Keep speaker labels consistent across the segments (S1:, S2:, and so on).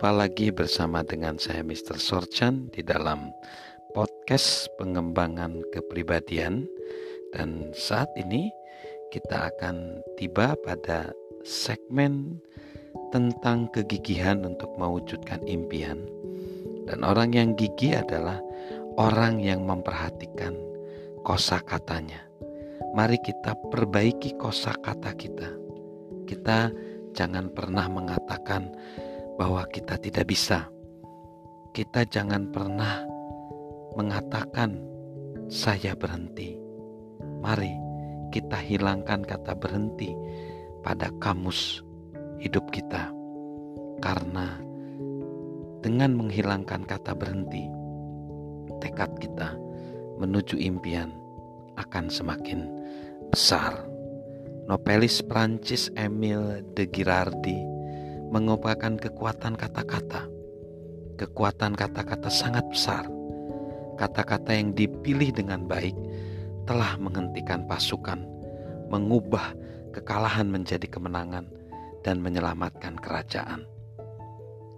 S1: Jumpa lagi bersama dengan saya Mr. Sorchan di dalam podcast pengembangan kepribadian dan saat ini kita akan tiba pada segmen tentang kegigihan untuk mewujudkan impian. Dan orang yang gigih adalah orang yang memperhatikan kosakatanya. Mari kita perbaiki kosakata kita. Kita jangan pernah mengatakan bahwa kita tidak bisa. Kita jangan pernah mengatakan saya berhenti. Mari kita hilangkan kata berhenti pada kamus hidup kita. Karena dengan menghilangkan kata berhenti, tekad kita menuju impian akan semakin besar. Novelis Prancis Emile de Girardi mengungkapkan kekuatan kata-kata. Kekuatan kata-kata sangat besar. Kata-kata yang dipilih dengan baik telah menghentikan pasukan, mengubah kekalahan menjadi kemenangan, dan menyelamatkan kerajaan.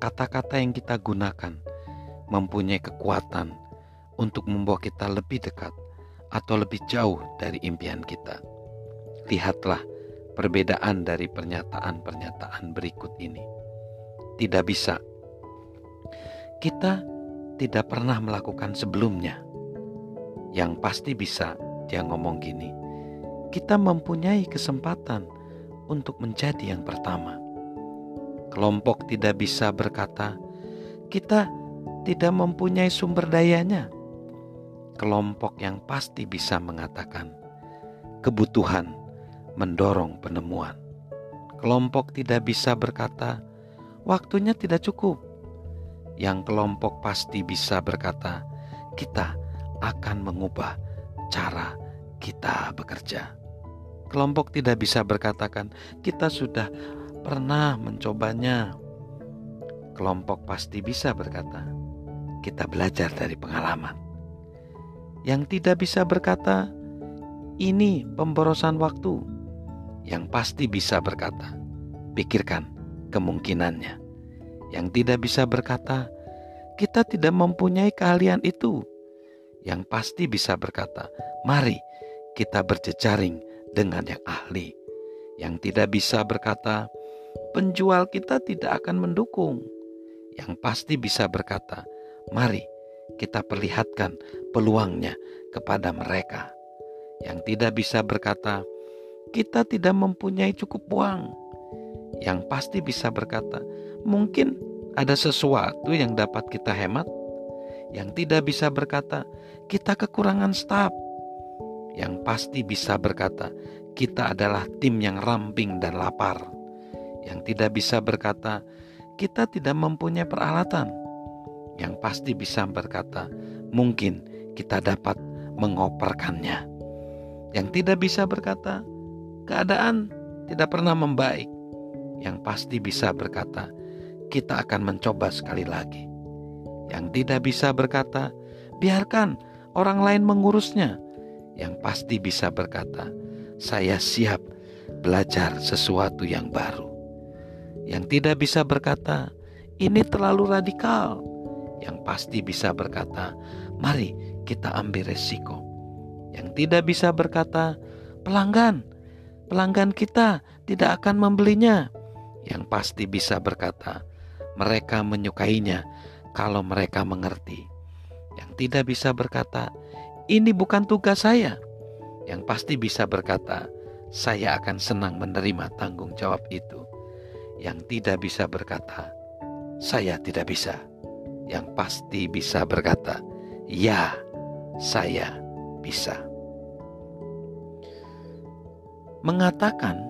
S1: Kata-kata yang kita gunakan mempunyai kekuatan untuk membawa kita lebih dekat atau lebih jauh dari impian kita. Lihatlah perbedaan dari pernyataan-pernyataan berikut ini. Tidak bisa. Kita tidak pernah melakukan sebelumnya. Yang pasti bisa, dia ngomong gini. Kita mempunyai kesempatan untuk menjadi yang pertama. Kelompok tidak bisa berkata, kita tidak mempunyai sumber dayanya. Kelompok yang pasti bisa mengatakan, kebutuhan mendorong penemuan. Kelompok tidak bisa berkata, "Waktunya tidak cukup." Yang kelompok pasti bisa berkata, "Kita akan mengubah cara kita bekerja." Kelompok tidak bisa berkatakan, "Kita sudah pernah mencobanya." Kelompok pasti bisa berkata, "Kita belajar dari pengalaman." Yang tidak bisa berkata, "Ini pemborosan waktu." Yang pasti bisa berkata, pikirkan kemungkinannya. Yang tidak bisa berkata, kita tidak mempunyai keahlian itu. Yang pasti bisa berkata, mari kita berjejaring dengan yang ahli. Yang tidak bisa berkata, penjual kita tidak akan mendukung. Yang pasti bisa berkata, mari kita perlihatkan peluangnya kepada mereka. Yang tidak bisa berkata, kita tidak mempunyai cukup uang. Yang pasti bisa berkata, mungkin ada sesuatu yang dapat kita hemat. Yang tidak bisa berkata, kita kekurangan staf. Yang pasti bisa berkata, kita adalah tim yang ramping dan lapar. Yang tidak bisa berkata, kita tidak mempunyai peralatan. Yang pasti bisa berkata, mungkin kita dapat mengoperkannya. Yang tidak bisa berkata, keadaan tidak pernah membaik. Yang pasti bisa berkata, kita akan mencoba sekali lagi. Yang tidak bisa berkata, biarkan orang lain mengurusnya. Yang pasti bisa berkata, saya siap belajar sesuatu yang baru. Yang tidak bisa berkata, ini terlalu radikal. Yang pasti bisa berkata, mari kita ambil resiko. Yang tidak bisa berkata, pelanggan, pelanggan kita tidak akan membelinya. Yang pasti bisa berkata, mereka menyukainya kalau mereka mengerti. Yang tidak bisa berkata, ini bukan tugas saya. Yang pasti bisa berkata, saya akan senang menerima tanggung jawab itu. Yang tidak bisa berkata, saya tidak bisa. Yang pasti bisa berkata, ya, saya bisa mengatakan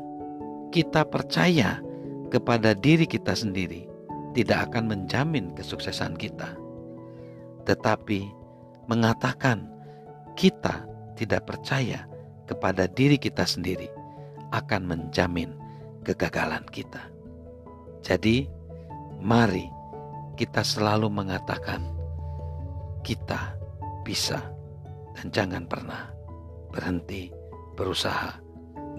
S1: kita percaya kepada diri kita sendiri tidak akan menjamin kesuksesan kita. Tetapi mengatakan kita tidak percaya kepada diri kita sendiri akan menjamin kegagalan kita. Jadi, mari kita selalu mengatakan kita bisa dan jangan pernah berhenti berusaha